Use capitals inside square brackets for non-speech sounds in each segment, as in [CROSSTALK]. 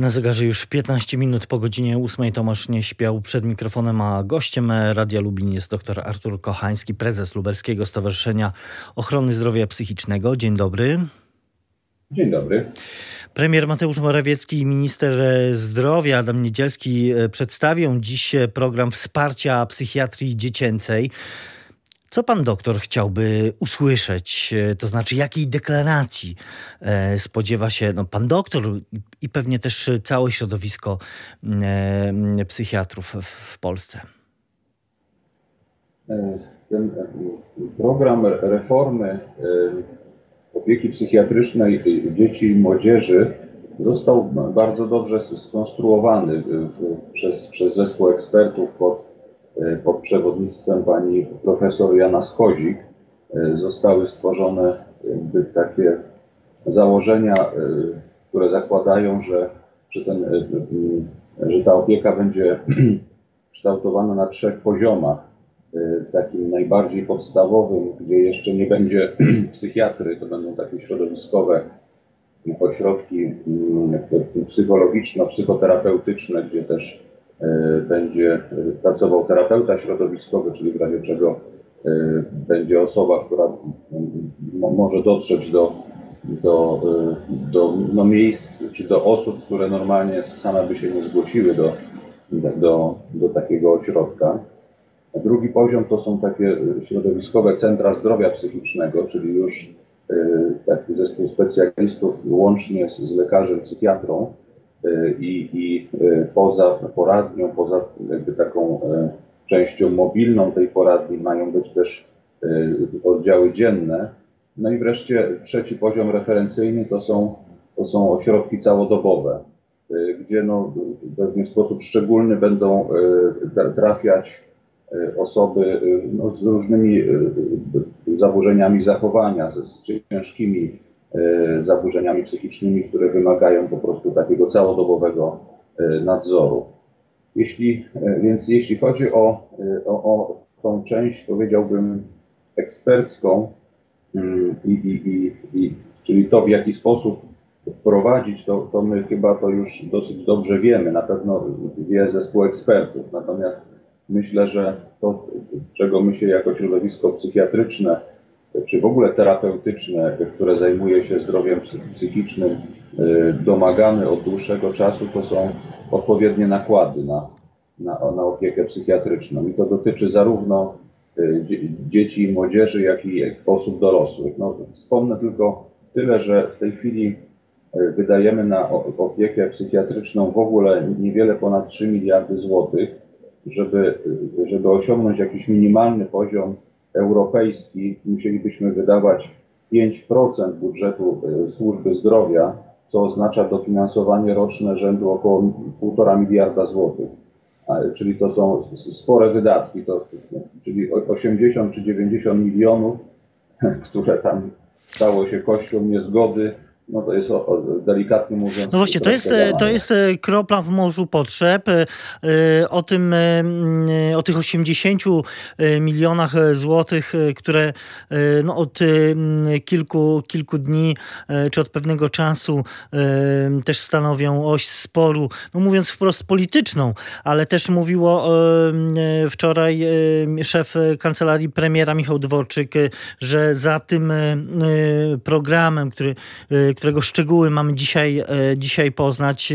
Na zegarze już 15 minut po godzinie 8 Tomasz nie śpiał przed mikrofonem, a gościem Radia Lublin jest dr Artur Kochański, prezes Lubelskiego Stowarzyszenia Ochrony Zdrowia Psychicznego. Dzień dobry. Dzień dobry. Premier Mateusz Morawiecki i minister zdrowia Adam Niedzielski przedstawią dziś program wsparcia psychiatrii dziecięcej. Co pan doktor chciałby usłyszeć? To znaczy, jakiej deklaracji e, spodziewa się no, pan doktor i pewnie też całe środowisko e, psychiatrów w Polsce? E, ten program reformy opieki psychiatrycznej dzieci i młodzieży został bardzo dobrze skonstruowany przez, przez zespół ekspertów pod E, pod przewodnictwem pani profesor Jana Skozik e, zostały stworzone jakby takie założenia, e, które zakładają, że, że, ten, że ta opieka będzie [CLEARS THROAT] kształtowana na trzech poziomach. Takim najbardziej podstawowym, gdzie jeszcze nie będzie [CLEARS THROAT] psychiatry, to będą takie środowiskowe ośrodki mm, psychologiczno-psychoterapeutyczne, gdzie też E, będzie e, pracował terapeuta środowiskowy, czyli w razie czego e, będzie osoba, która może dotrzeć do, do, do no miejsc, czy do osób, które normalnie same by się nie zgłosiły do, do, do takiego ośrodka. Drugi poziom to są takie środowiskowe centra zdrowia psychicznego, czyli już taki zespół specjalistów łącznie z, z lekarzem psychiatrą, E, i, i e, poza poradnią, poza jakby taką e, częścią mobilną tej poradni mają być też oddziały dzienne. No i wreszcie trzeci poziom referencyjny to są, to są ośrodki całodobowe, gdzie no, w pewien sposób szczególny będą trafiać osoby no, z różnymi zaburzeniami zachowania, z ciężkimi zaburzeniami psychicznymi, które wymagają po prostu takiego całodobowego e, nadzoru. Jeśli, e, więc jeśli chodzi o, o, o tą część, powiedziałbym, ekspercką, mm, i, i, i, czyli to, w jaki sposób wprowadzić, to, to my chyba to już dosyć dobrze wiemy, na pewno wie zespół ekspertów. Natomiast myślę, że to, czego my się jako środowisko psychiatryczne czy w ogóle terapeutyczne, które zajmuje się zdrowiem psychicznym, y, domagamy od dłuższego czasu, to są odpowiednie nakłady na, na, na opiekę psychiatryczną. I to dotyczy zarówno y, dzieci i młodzieży, jak i osób dorosłych. No, wspomnę tylko tyle, że w tej chwili y, wydajemy na opiekę psychiatryczną w ogóle niewiele ponad 3 miliardy złotych, żeby, żeby osiągnąć jakiś minimalny poziom europejski musielibyśmy wydawać 5% budżetu e, służby zdrowia, co oznacza dofinansowanie roczne rzędu około 1,5 miliarda złotych. Czyli to są spore wydatki, to, czyli 80 czy 90 milionów, [LAUGHS] które tam stało się kością niezgody no to jest delikatnie mówiąc. No właśnie, to jest, to jest e, kropla w morzu potrzeb. E, e, o tym, o tych 80 milionach złotych, które no od kilku, kilku dni, czy od pewnego czasu też stanowią oś sporu, no mówiąc wprost polityczną, ale też mówiło wczoraj szef kancelarii premiera Michał Dworczyk, że za tym programem, który którego szczegóły mamy dzisiaj, e, dzisiaj poznać,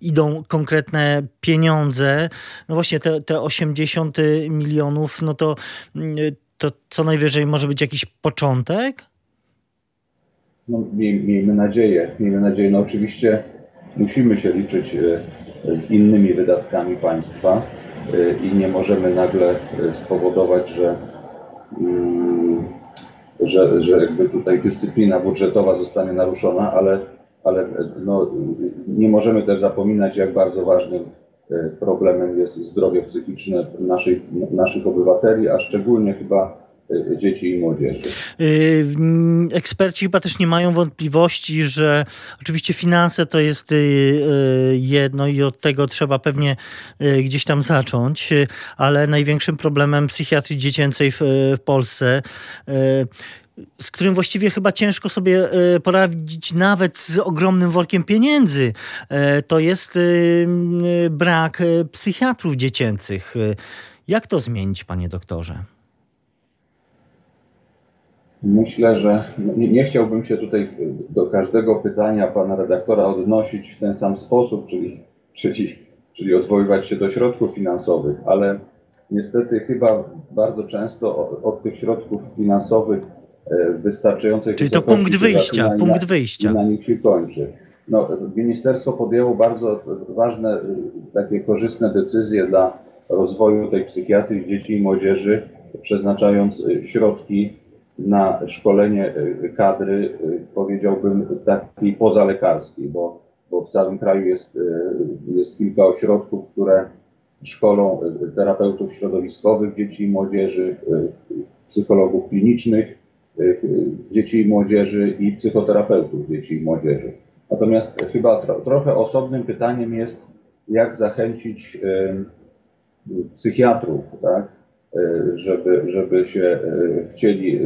idą konkretne pieniądze. No właśnie te, te 80 milionów, no to, to co najwyżej może być jakiś początek? No, miej, miejmy nadzieję, miejmy nadzieję. No oczywiście musimy się liczyć e, z innymi wydatkami państwa e, i nie możemy nagle spowodować, że mm, że, że jakby tutaj dyscyplina budżetowa zostanie naruszona, ale, ale no, nie możemy też zapominać, jak bardzo ważnym e, problemem jest zdrowie psychiczne naszych, naszych obywateli, a szczególnie chyba dzieci i młodzieży. Y, eksperci chyba też nie mają wątpliwości, że oczywiście finanse to jest y, y, jedno i od tego trzeba pewnie gdzieś tam zacząć, ale największym problemem psychiatrii dziecięcej w Polsce z którym właściwie chyba ciężko sobie poradzić nawet z ogromnym workiem pieniędzy. To jest brak psychiatrów dziecięcych. Jak to zmienić, panie doktorze? Myślę, że nie, nie, chciałbym się tutaj do każdego pytania pana redaktora odnosić w ten sam sposób, czyli, czyli, czyli odwoływać się do środków finansowych, ale niestety chyba bardzo często od, od tych środków finansowych e, wystarczających. Czyli to punkt wyjścia, na, punkt wyjścia. Na nich się kończy. No, ministerstwo podjęło bardzo ważne, e, takie korzystne decyzje dla rozwoju tej psychiatrii dzieci i młodzieży, przeznaczając e, środki na szkolenie kadry, powiedziałbym, takiej pozalekarskiej, bo, bo w całym kraju jest, jest kilka ośrodków, które szkolą terapeutów środowiskowych dzieci i młodzieży, psychologów klinicznych dzieci i młodzieży i psychoterapeutów dzieci i młodzieży. Natomiast chyba tro, trochę osobnym pytaniem jest, jak zachęcić psychiatrów, tak, żeby, żeby się chcieli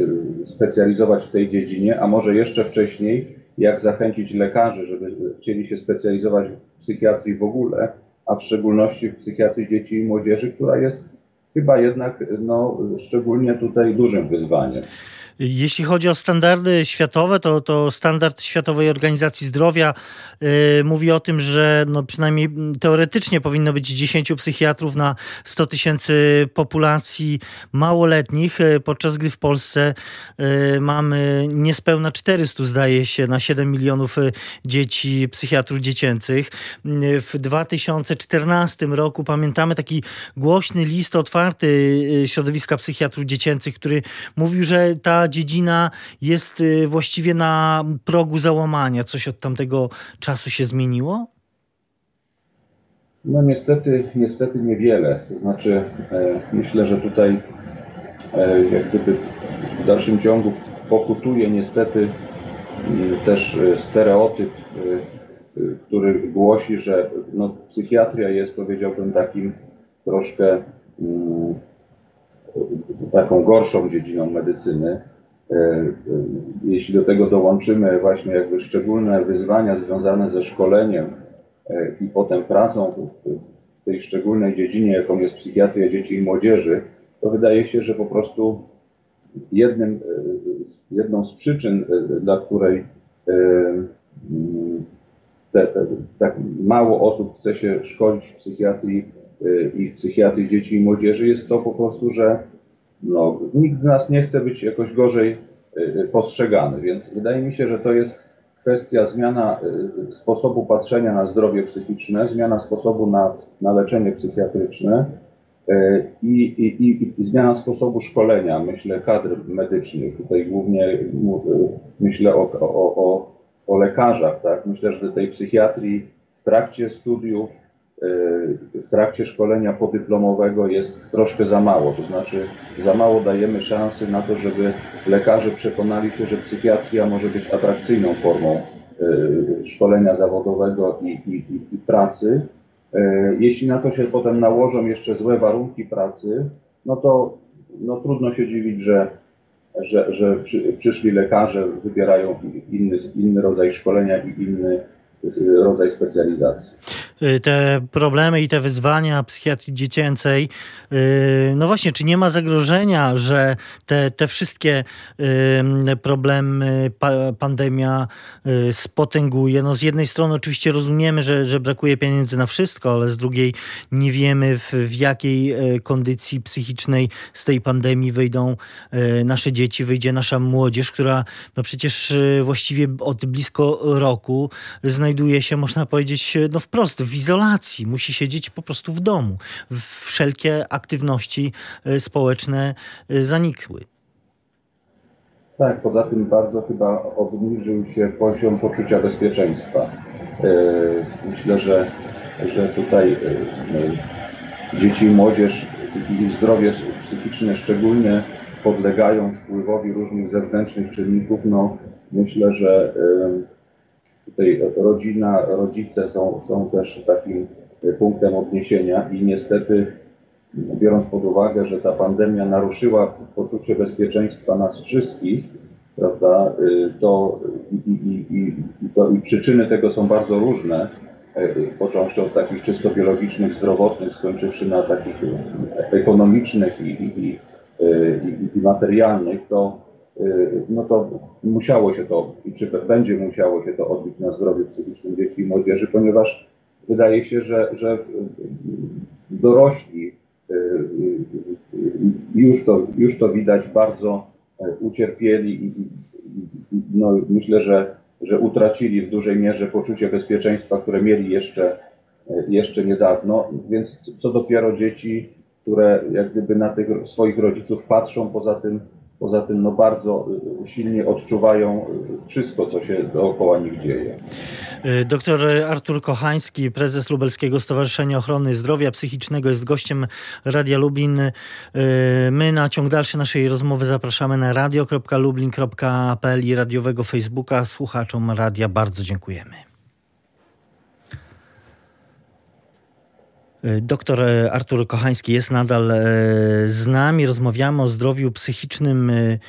specjalizować w tej dziedzinie, a może jeszcze wcześniej, jak zachęcić lekarzy, żeby chcieli się specjalizować w psychiatrii w ogóle, a w szczególności w psychiatrii dzieci i młodzieży, która jest chyba jednak no, szczególnie tutaj dużym wyzwaniem. Jeśli chodzi o standardy światowe, to, to standard Światowej Organizacji Zdrowia y, mówi o tym, że no przynajmniej teoretycznie powinno być 10 psychiatrów na 100 tysięcy populacji małoletnich, y, podczas gdy w Polsce y, mamy niespełna 400, zdaje się, na 7 milionów y, dzieci, psychiatrów dziecięcych. Y, w 2014 roku pamiętamy taki głośny list otwarty y, środowiska psychiatrów dziecięcych, który mówił, że ta dziedzina jest y, właściwie na progu załamania. Coś od tamtego czasu się zmieniło? No niestety, niestety niewiele. To znaczy e, myślę, że tutaj e, jak gdyby w dalszym ciągu pokutuje niestety mm, też e, stereotyp, e, e, który głosi, że no, psychiatria jest powiedziałbym takim troszkę mm, taką gorszą dziedziną medycyny. E, e, jeśli do tego dołączymy właśnie jakby szczególne wyzwania związane ze szkoleniem e, i potem pracą w tej szczególnej dziedzinie, jaką jest psychiatria dzieci i młodzieży, to wydaje się, że po prostu jednym, jedną z przyczyn, dla której te, te, tak mało osób chce się szkolić w psychiatrii i w psychiatrii dzieci i młodzieży, jest to po prostu, że no, nikt z nas nie chce być jakoś gorzej y, y, postrzegany, więc wydaje mi się, że to jest kwestia zmiana y, sposobu patrzenia na zdrowie psychiczne, zmiana sposobu na, na leczenie psychiatryczne i, i, i, i, zmiana sposobu szkolenia, myślę, kadr medycznych. Tutaj głównie myślę o, o, o, o lekarzach. Tak? Myślę, że do tej psychiatrii w trakcie studiów w trakcie szkolenia podyplomowego jest troszkę za mało. To znaczy, za mało dajemy szansy na to, żeby lekarze przekonali się, że psychiatria może być atrakcyjną formą e, szkolenia zawodowego i, i, i pracy. E, jeśli na to się potem nałożą jeszcze złe warunki pracy, no to no trudno się dziwić, że, że, że przyszli lekarze wybierają inny, inny rodzaj szkolenia i inny rodzaj specjalizacji. Y, te problemy i te wyzwania psychiatrii dziecięcej, y, no właśnie, czy nie ma zagrożenia, że te, te wszystkie y, problemy pandemia spotęguje? No z jednej strony oczywiście rozumiemy, że, że brakuje pieniędzy na wszystko, ale z drugiej nie wiemy w, w jakiej kondycji psychicznej z tej pandemii wyjdą nasze dzieci, wyjdzie nasza młodzież, która no przecież właściwie od blisko roku znajduje się, można powiedzieć, no wprost w izolacji, musi siedzieć po prostu w domu. Wszelkie aktywności e, społeczne e, zanikły. Tak, poza tym bardzo chyba obniżył się poziom poczucia bezpieczeństwa. E, myślę, że, że tutaj dzieci i młodzież i zdrowie psychiczne szczególnie podlegają wpływowi różnych zewnętrznych czynników. No, myślę, że Tutaj rodzina, rodzice są, są też takim punktem odniesienia i niestety biorąc pod uwagę, że ta pandemia naruszyła poczucie bezpieczeństwa nas wszystkich, prawda, to i, i, i, to, i przyczyny tego są bardzo różne, począwszy od takich czysto biologicznych, zdrowotnych, skończywszy na takich ekonomicznych i, i, i materialnych, to no to musiało się to, i czy będzie musiało się to odbić na zdrowiu psychicznym dzieci i młodzieży, ponieważ wydaje się, że, że dorośli y, y, y, już to, już to widać bardzo ucierpieli i no, myślę, że, że utracili w dużej mierze poczucie bezpieczeństwa, które mieli jeszcze, jeszcze niedawno, więc co dopiero dzieci, które jak gdyby na tych swoich rodziców patrzą, poza tym Poza tym no, bardzo y, silnie odczuwają y, wszystko, co się dookoła nich dzieje. Y, doktor Artur Kochański, prezes Lubelskiego Stowarzyszenia Ochrony Zdrowia Psychicznego, jest gościem Radia Lublin. My na ciąg dalszy naszej rozmowy zapraszamy na radio.lublin.pl i radiowego Facebooka. Słuchaczom radia bardzo dziękujemy. Doktor e, Artur Kochański jest nadal e, z nami. Rozmawiamy o zdrowiu psychicznym. Y,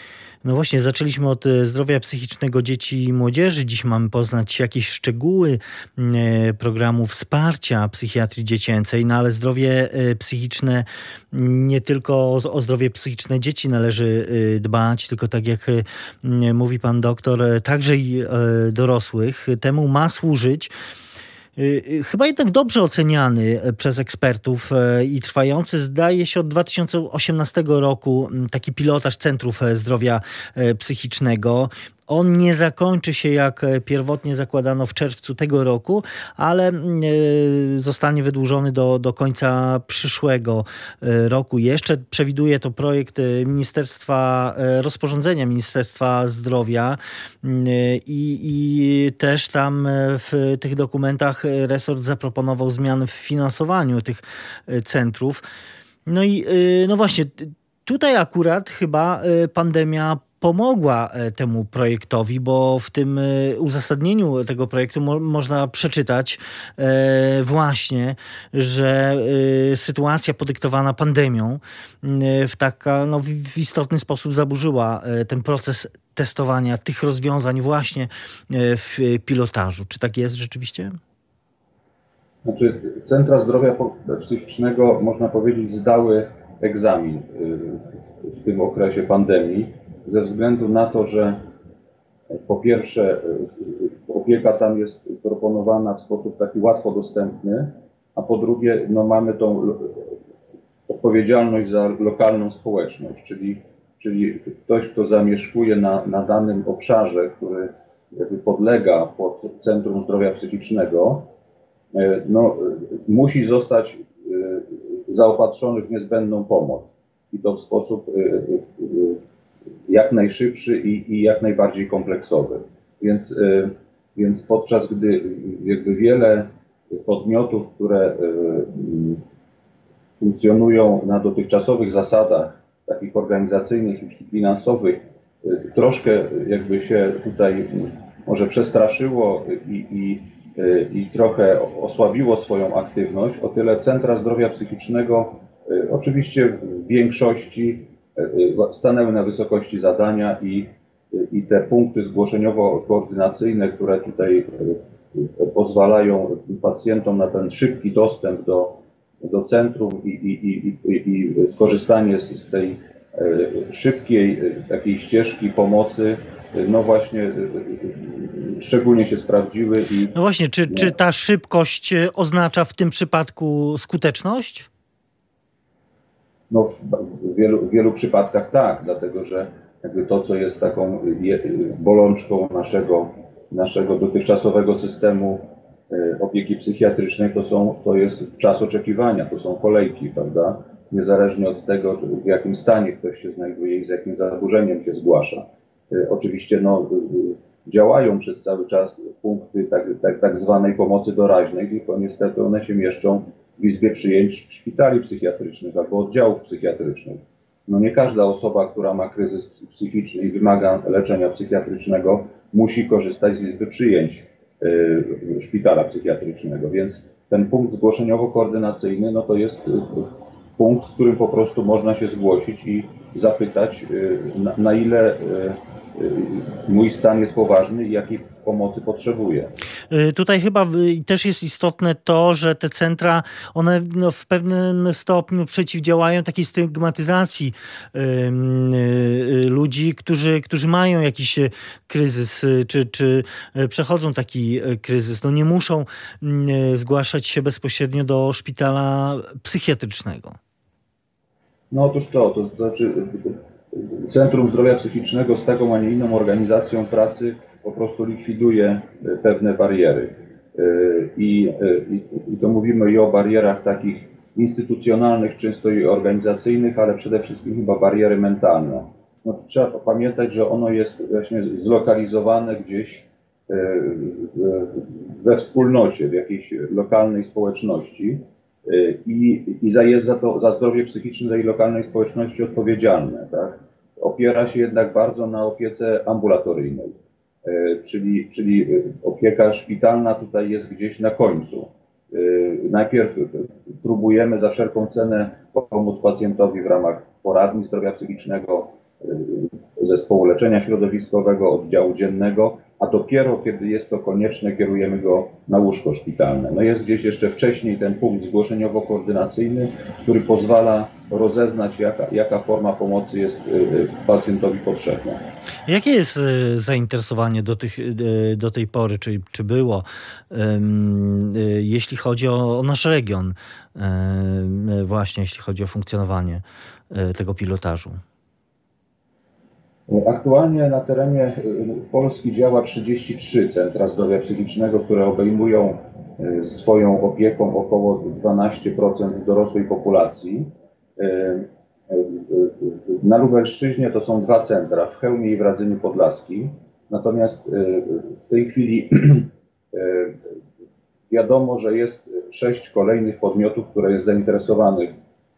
no właśnie, zaczęliśmy od e, zdrowia psychicznego dzieci i młodzieży. Dziś mamy poznać jakieś szczegóły programu wsparcia psychiatrii dziecięcej, no ale zdrowie psychiczne, nie tylko o, o zdrowie psychiczne dzieci należy dbać, tylko tak jak mówi pan doktor, także i dorosłych. Temu ma służyć chyba jednak dobrze oceniany e, przez ekspertów e, i trwający, zdaje się, od 2018 roku taki pilotaż Centrów e, Zdrowia Psychicznego. On nie zakończy się jak pierwotnie zakładano w czerwcu tego roku, ale mm, e, zostanie wydłużony do, do końca przyszłego e, roku. Jeszcze przewiduje to projekt e, Ministerstwa, rozporządzenia Ministerstwa Zdrowia mm, i, i też tam w tych dokumentach resort zaproponował zmiany w finansowaniu tych centrów. No i no właśnie, tutaj akurat chyba pandemia pomogła e, temu projektowi, bo w tym e, uzasadnieniu tego projektu mo można przeczytać e, właśnie, że sytuacja podyktowana pandemią w, taka, no, w istotny sposób zaburzyła ten proces testowania tych rozwiązań właśnie w pilotażu. Czy tak jest rzeczywiście? Znaczy, centra zdrowia psychicznego, można powiedzieć, zdały egzamin w tym okresie pandemii ze względu na to, że po pierwsze opieka tam jest proponowana w sposób taki łatwo dostępny, a po drugie no mamy tą odpowiedzialność za lokalną społeczność, czyli, czyli ktoś, kto zamieszkuje na, na danym obszarze, który jakby podlega pod Centrum Zdrowia Psychicznego, no, musi zostać e, zaopatrzony w niezbędną pomoc. I to w sposób e, e, jak najszybszy i, i jak najbardziej kompleksowy. Więc, y, więc podczas gdy jakby wiele podmiotów, które y, funkcjonują na dotychczasowych zasadach, takich organizacyjnych i finansowych, y, troszkę jakby się tutaj może przestraszyło i, i, i trochę osłabiło swoją aktywność, o tyle centra zdrowia psychicznego oczywiście w większości stanęły na wysokości zadania i, i te punkty zgłoszeniowo-koordynacyjne, które tutaj e, pozwalają pacjentom na ten szybki dostęp do, do centrum i, i, i, i skorzystanie z, z tej szybkiej takiej ścieżki pomocy, no właśnie szczególnie się sprawdziły. I, no właśnie, czy, czy ta szybkość oznacza w tym przypadku skuteczność? No w wielu, w wielu przypadkach tak, dlatego że jakby to, co jest taką bolączką naszego, naszego dotychczasowego systemu e, opieki psychiatrycznej, to, są, to jest czas oczekiwania, to są kolejki, prawda? Niezależnie od tego, w jakim stanie ktoś się znajduje i z jakim zaburzeniem się zgłasza. E, oczywiście no, działają przez cały czas punkty tak, tak, tak zwanej pomocy doraźnej, tylko niestety one się mieszczą w izbie przyjęć szpitali psychiatrycznych albo oddziałów psychiatrycznych. No nie każda osoba, która ma kryzys psychiczny i wymaga leczenia psychiatrycznego, musi korzystać z izby przyjęć y, szpitala psychiatrycznego, więc ten punkt zgłoszeniowo-koordynacyjny, no to jest y, punkt, w którym po prostu można się zgłosić i zapytać, y, na, na ile mój stan jest poważny i jakiej pomocy potrzebuje. Y, tutaj chyba też jest istotne to, że te centra, one no w pewnym stopniu przeciwdziałają takiej stygmatyzacji y, ludzi, którzy, którzy mają jakiś kryzys, czy, czy przechodzą taki kryzys. No nie muszą zgłaszać się bezpośrednio do szpitala psychiatrycznego. No otóż to, to znaczy Centrum Zdrowia Psychicznego z taką, a nie inną organizacją pracy po prostu likwiduje e, pewne bariery. E, I, e, i, I to mówimy i o barierach takich instytucjonalnych, często i organizacyjnych, ale przede wszystkim chyba bariery mentalne. No, trzeba pamiętać, że ono jest właśnie zlokalizowane gdzieś we wspólnocie, w jakiejś lokalnej społeczności i, i jest za to, za zdrowie psychiczne tej lokalnej społeczności odpowiedzialne. Tak? Opiera się jednak bardzo na opiece ambulatoryjnej, e, czyli, czyli opieka szpitalna tutaj jest gdzieś na końcu. E, najpierw próbujemy za wszelką cenę pomóc pacjentowi w ramach poradni zdrowia psychicznego, zespołu leczenia środowiskowego, oddziału dziennego, a dopiero kiedy jest to konieczne, kierujemy go na łóżko szpitalne. No jest gdzieś jeszcze wcześniej ten punkt zgłoszeniowo-koordynacyjny, który pozwala rozeznać, jaka, jaka forma pomocy jest y, y, pacjentowi potrzebna. Jakie jest y, zainteresowanie do, tych, do tej pory, czy, czy było, jeśli chodzi o, o nasz region, właśnie jeśli chodzi o funkcjonowanie tego pilotażu? Aktualnie na terenie y, Polski działa 33 centra zdrowia psychicznego, które obejmują y, swoją opieką około 12% dorosłej populacji. Y, na Lubelszczyźnie to są dwa centra, w Chełmie i w Radzyniu Podlaskim. Natomiast w tej chwili [CLEARS THROAT] wiadomo, że jest sześć kolejnych podmiotów, które jest zainteresowanych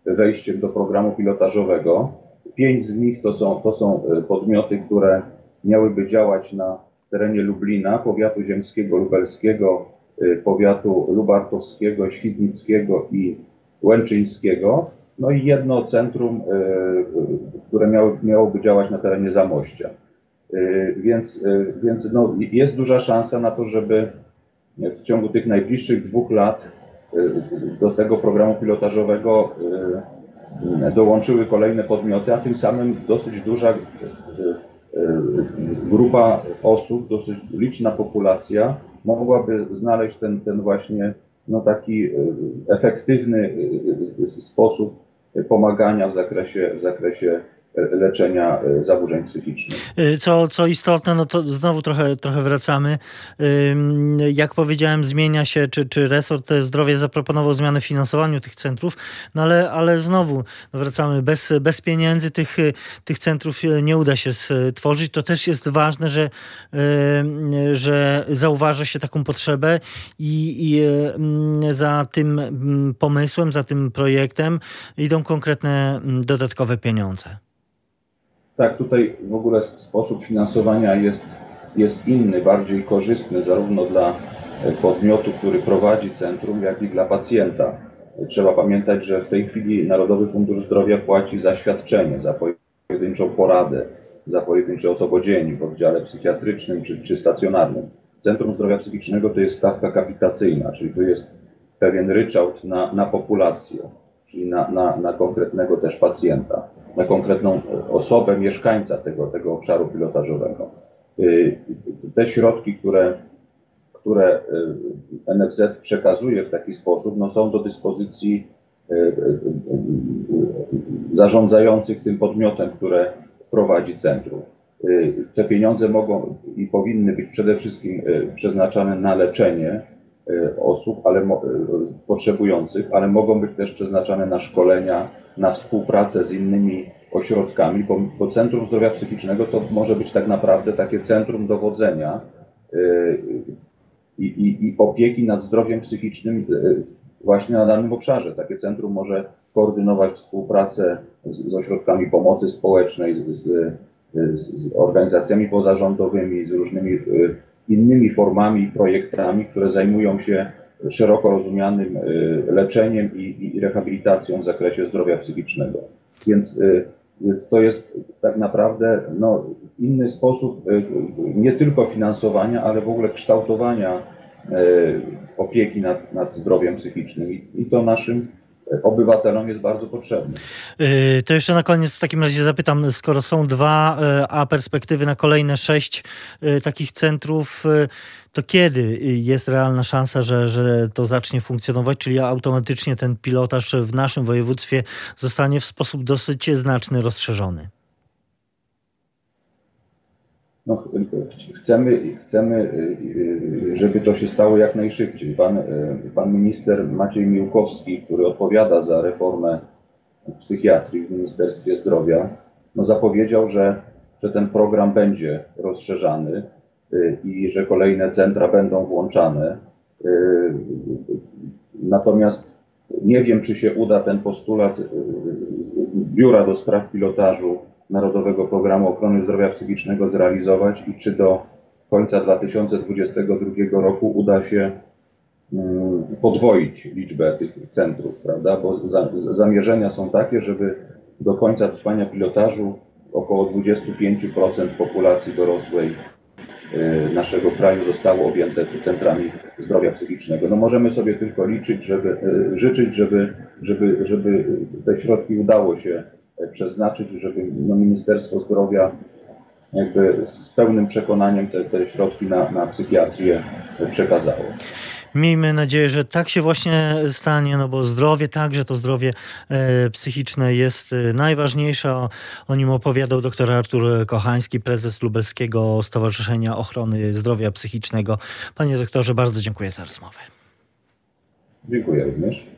wejściem do programu pilotażowego. Pięć z nich to są, to są e, podmioty, które miałyby działać na terenie Lublina, powiatu ziemskiego, lubelskiego, e, powiatu lubartowskiego, świdnickiego i łęczyńskiego. No i jedno centrum, e, które miało, miałoby działać na terenie Zamościa. Więc, więc no, jest duża szansa na to, żeby w ciągu tych najbliższych dwóch lat do tego programu pilotażowego dołączyły kolejne podmioty, a tym samym dosyć duża e, e, grupa osób, dosyć liczna populacja mogłaby znaleźć ten, ten właśnie no taki e, efektywny sposób pomagania w zakresie, w zakresie leczenia e, zaburzeń psychicznych. E, co, co istotne, no to znowu trochę, trochę wracamy. Jak powiedziałem, zmienia się, czy, czy resort zdrowia zaproponował zmianę w finansowaniu tych centrów, no ale, ale znowu no wracamy, bez, bez pieniędzy tych, tych centrów nie uda się stworzyć. To też jest ważne, że, że zauważa się taką potrzebę i, i za tym pomysłem, za tym projektem idą konkretne dodatkowe pieniądze. Tak, tutaj w ogóle sposób finansowania jest, jest inny, bardziej korzystny zarówno dla e, podmiotu, który prowadzi centrum, jak i dla pacjenta. Trzeba pamiętać, że w tej chwili Narodowy Fundusz Zdrowia płaci za świadczenie, za pojedynczą poradę, za pojedyncze osobodzień w oddziale psychiatrycznym czy, czy stacjonarnym. Centrum Zdrowia Psychicznego to jest stawka kapitacyjna, czyli to jest pewien ryczałt na, na populację, czyli na, na, na konkretnego też pacjenta na konkretną osobę, mieszkańca tego, tego obszaru pilotażowego. Y, te środki, które, które y, NFZ przekazuje w taki sposób, no są do dyspozycji y, zarządzających tym podmiotem, które prowadzi centrum. Te pieniądze mogą i powinny być przede wszystkim przeznaczane na leczenie osób ale, potrzebujących, ale mogą być też przeznaczane na szkolenia, na współpracę z innymi ośrodkami, bo, bo Centrum Zdrowia Psychicznego to może być tak naprawdę takie centrum dowodzenia yy, i, i, i opieki nad zdrowiem psychicznym właśnie na danym obszarze. Takie centrum może koordynować współpracę z, z ośrodkami pomocy społecznej, z, z, z, organizacjami pozarządowymi, z różnymi innymi formami i projektami, które zajmują się szeroko rozumianym y, leczeniem i, i rehabilitacją w zakresie zdrowia psychicznego. Więc y, Więc to jest tak naprawdę no, inny sposób nie tylko finansowania, ale w ogóle kształtowania opieki nad, nad zdrowiem psychicznym. I, i to naszym obywatelom jest bardzo potrzebny. To jeszcze na koniec w takim razie zapytam, skoro są dwa, a perspektywy na kolejne sześć takich centrów, to kiedy jest realna szansa, że, że to zacznie funkcjonować, czyli automatycznie ten pilotaż w naszym województwie zostanie w sposób dosyć znaczny rozszerzony? No, chcemy, chcemy, żeby to się stało jak najszybciej. Pan, pan minister Maciej Miłkowski, który odpowiada za reformę psychiatrii w Ministerstwie Zdrowia, no zapowiedział, że, że ten program będzie rozszerzany i że kolejne centra będą włączane. Natomiast nie wiem, czy się uda ten postulat Biura do Spraw Pilotażu Narodowego Programu Ochrony Zdrowia Psychicznego zrealizować i czy do końca 2022 roku uda się mm, podwoić liczbę tych centrów, prawda? Bo za, zamierzenia są takie, żeby do końca trwania pilotażu około 25% populacji dorosłej y, naszego kraju zostało objęte centrami zdrowia psychicznego. No możemy sobie tylko liczyć, żeby, y, życzyć, żeby, żeby, żeby te środki udało się przeznaczyć, żeby no, Ministerstwo Zdrowia jakby z pełnym przekonaniem te, te środki na, na psychiatrię przekazało. Miejmy nadzieję, że tak się właśnie stanie, no bo zdrowie, także to zdrowie e, psychiczne jest e, najważniejsze. O, o nim opowiadał dr Artur Kochański, prezes Lubelskiego Stowarzyszenia Ochrony Zdrowia Psychicznego. Panie doktorze, bardzo dziękuję za rozmowę. Dziękuję również.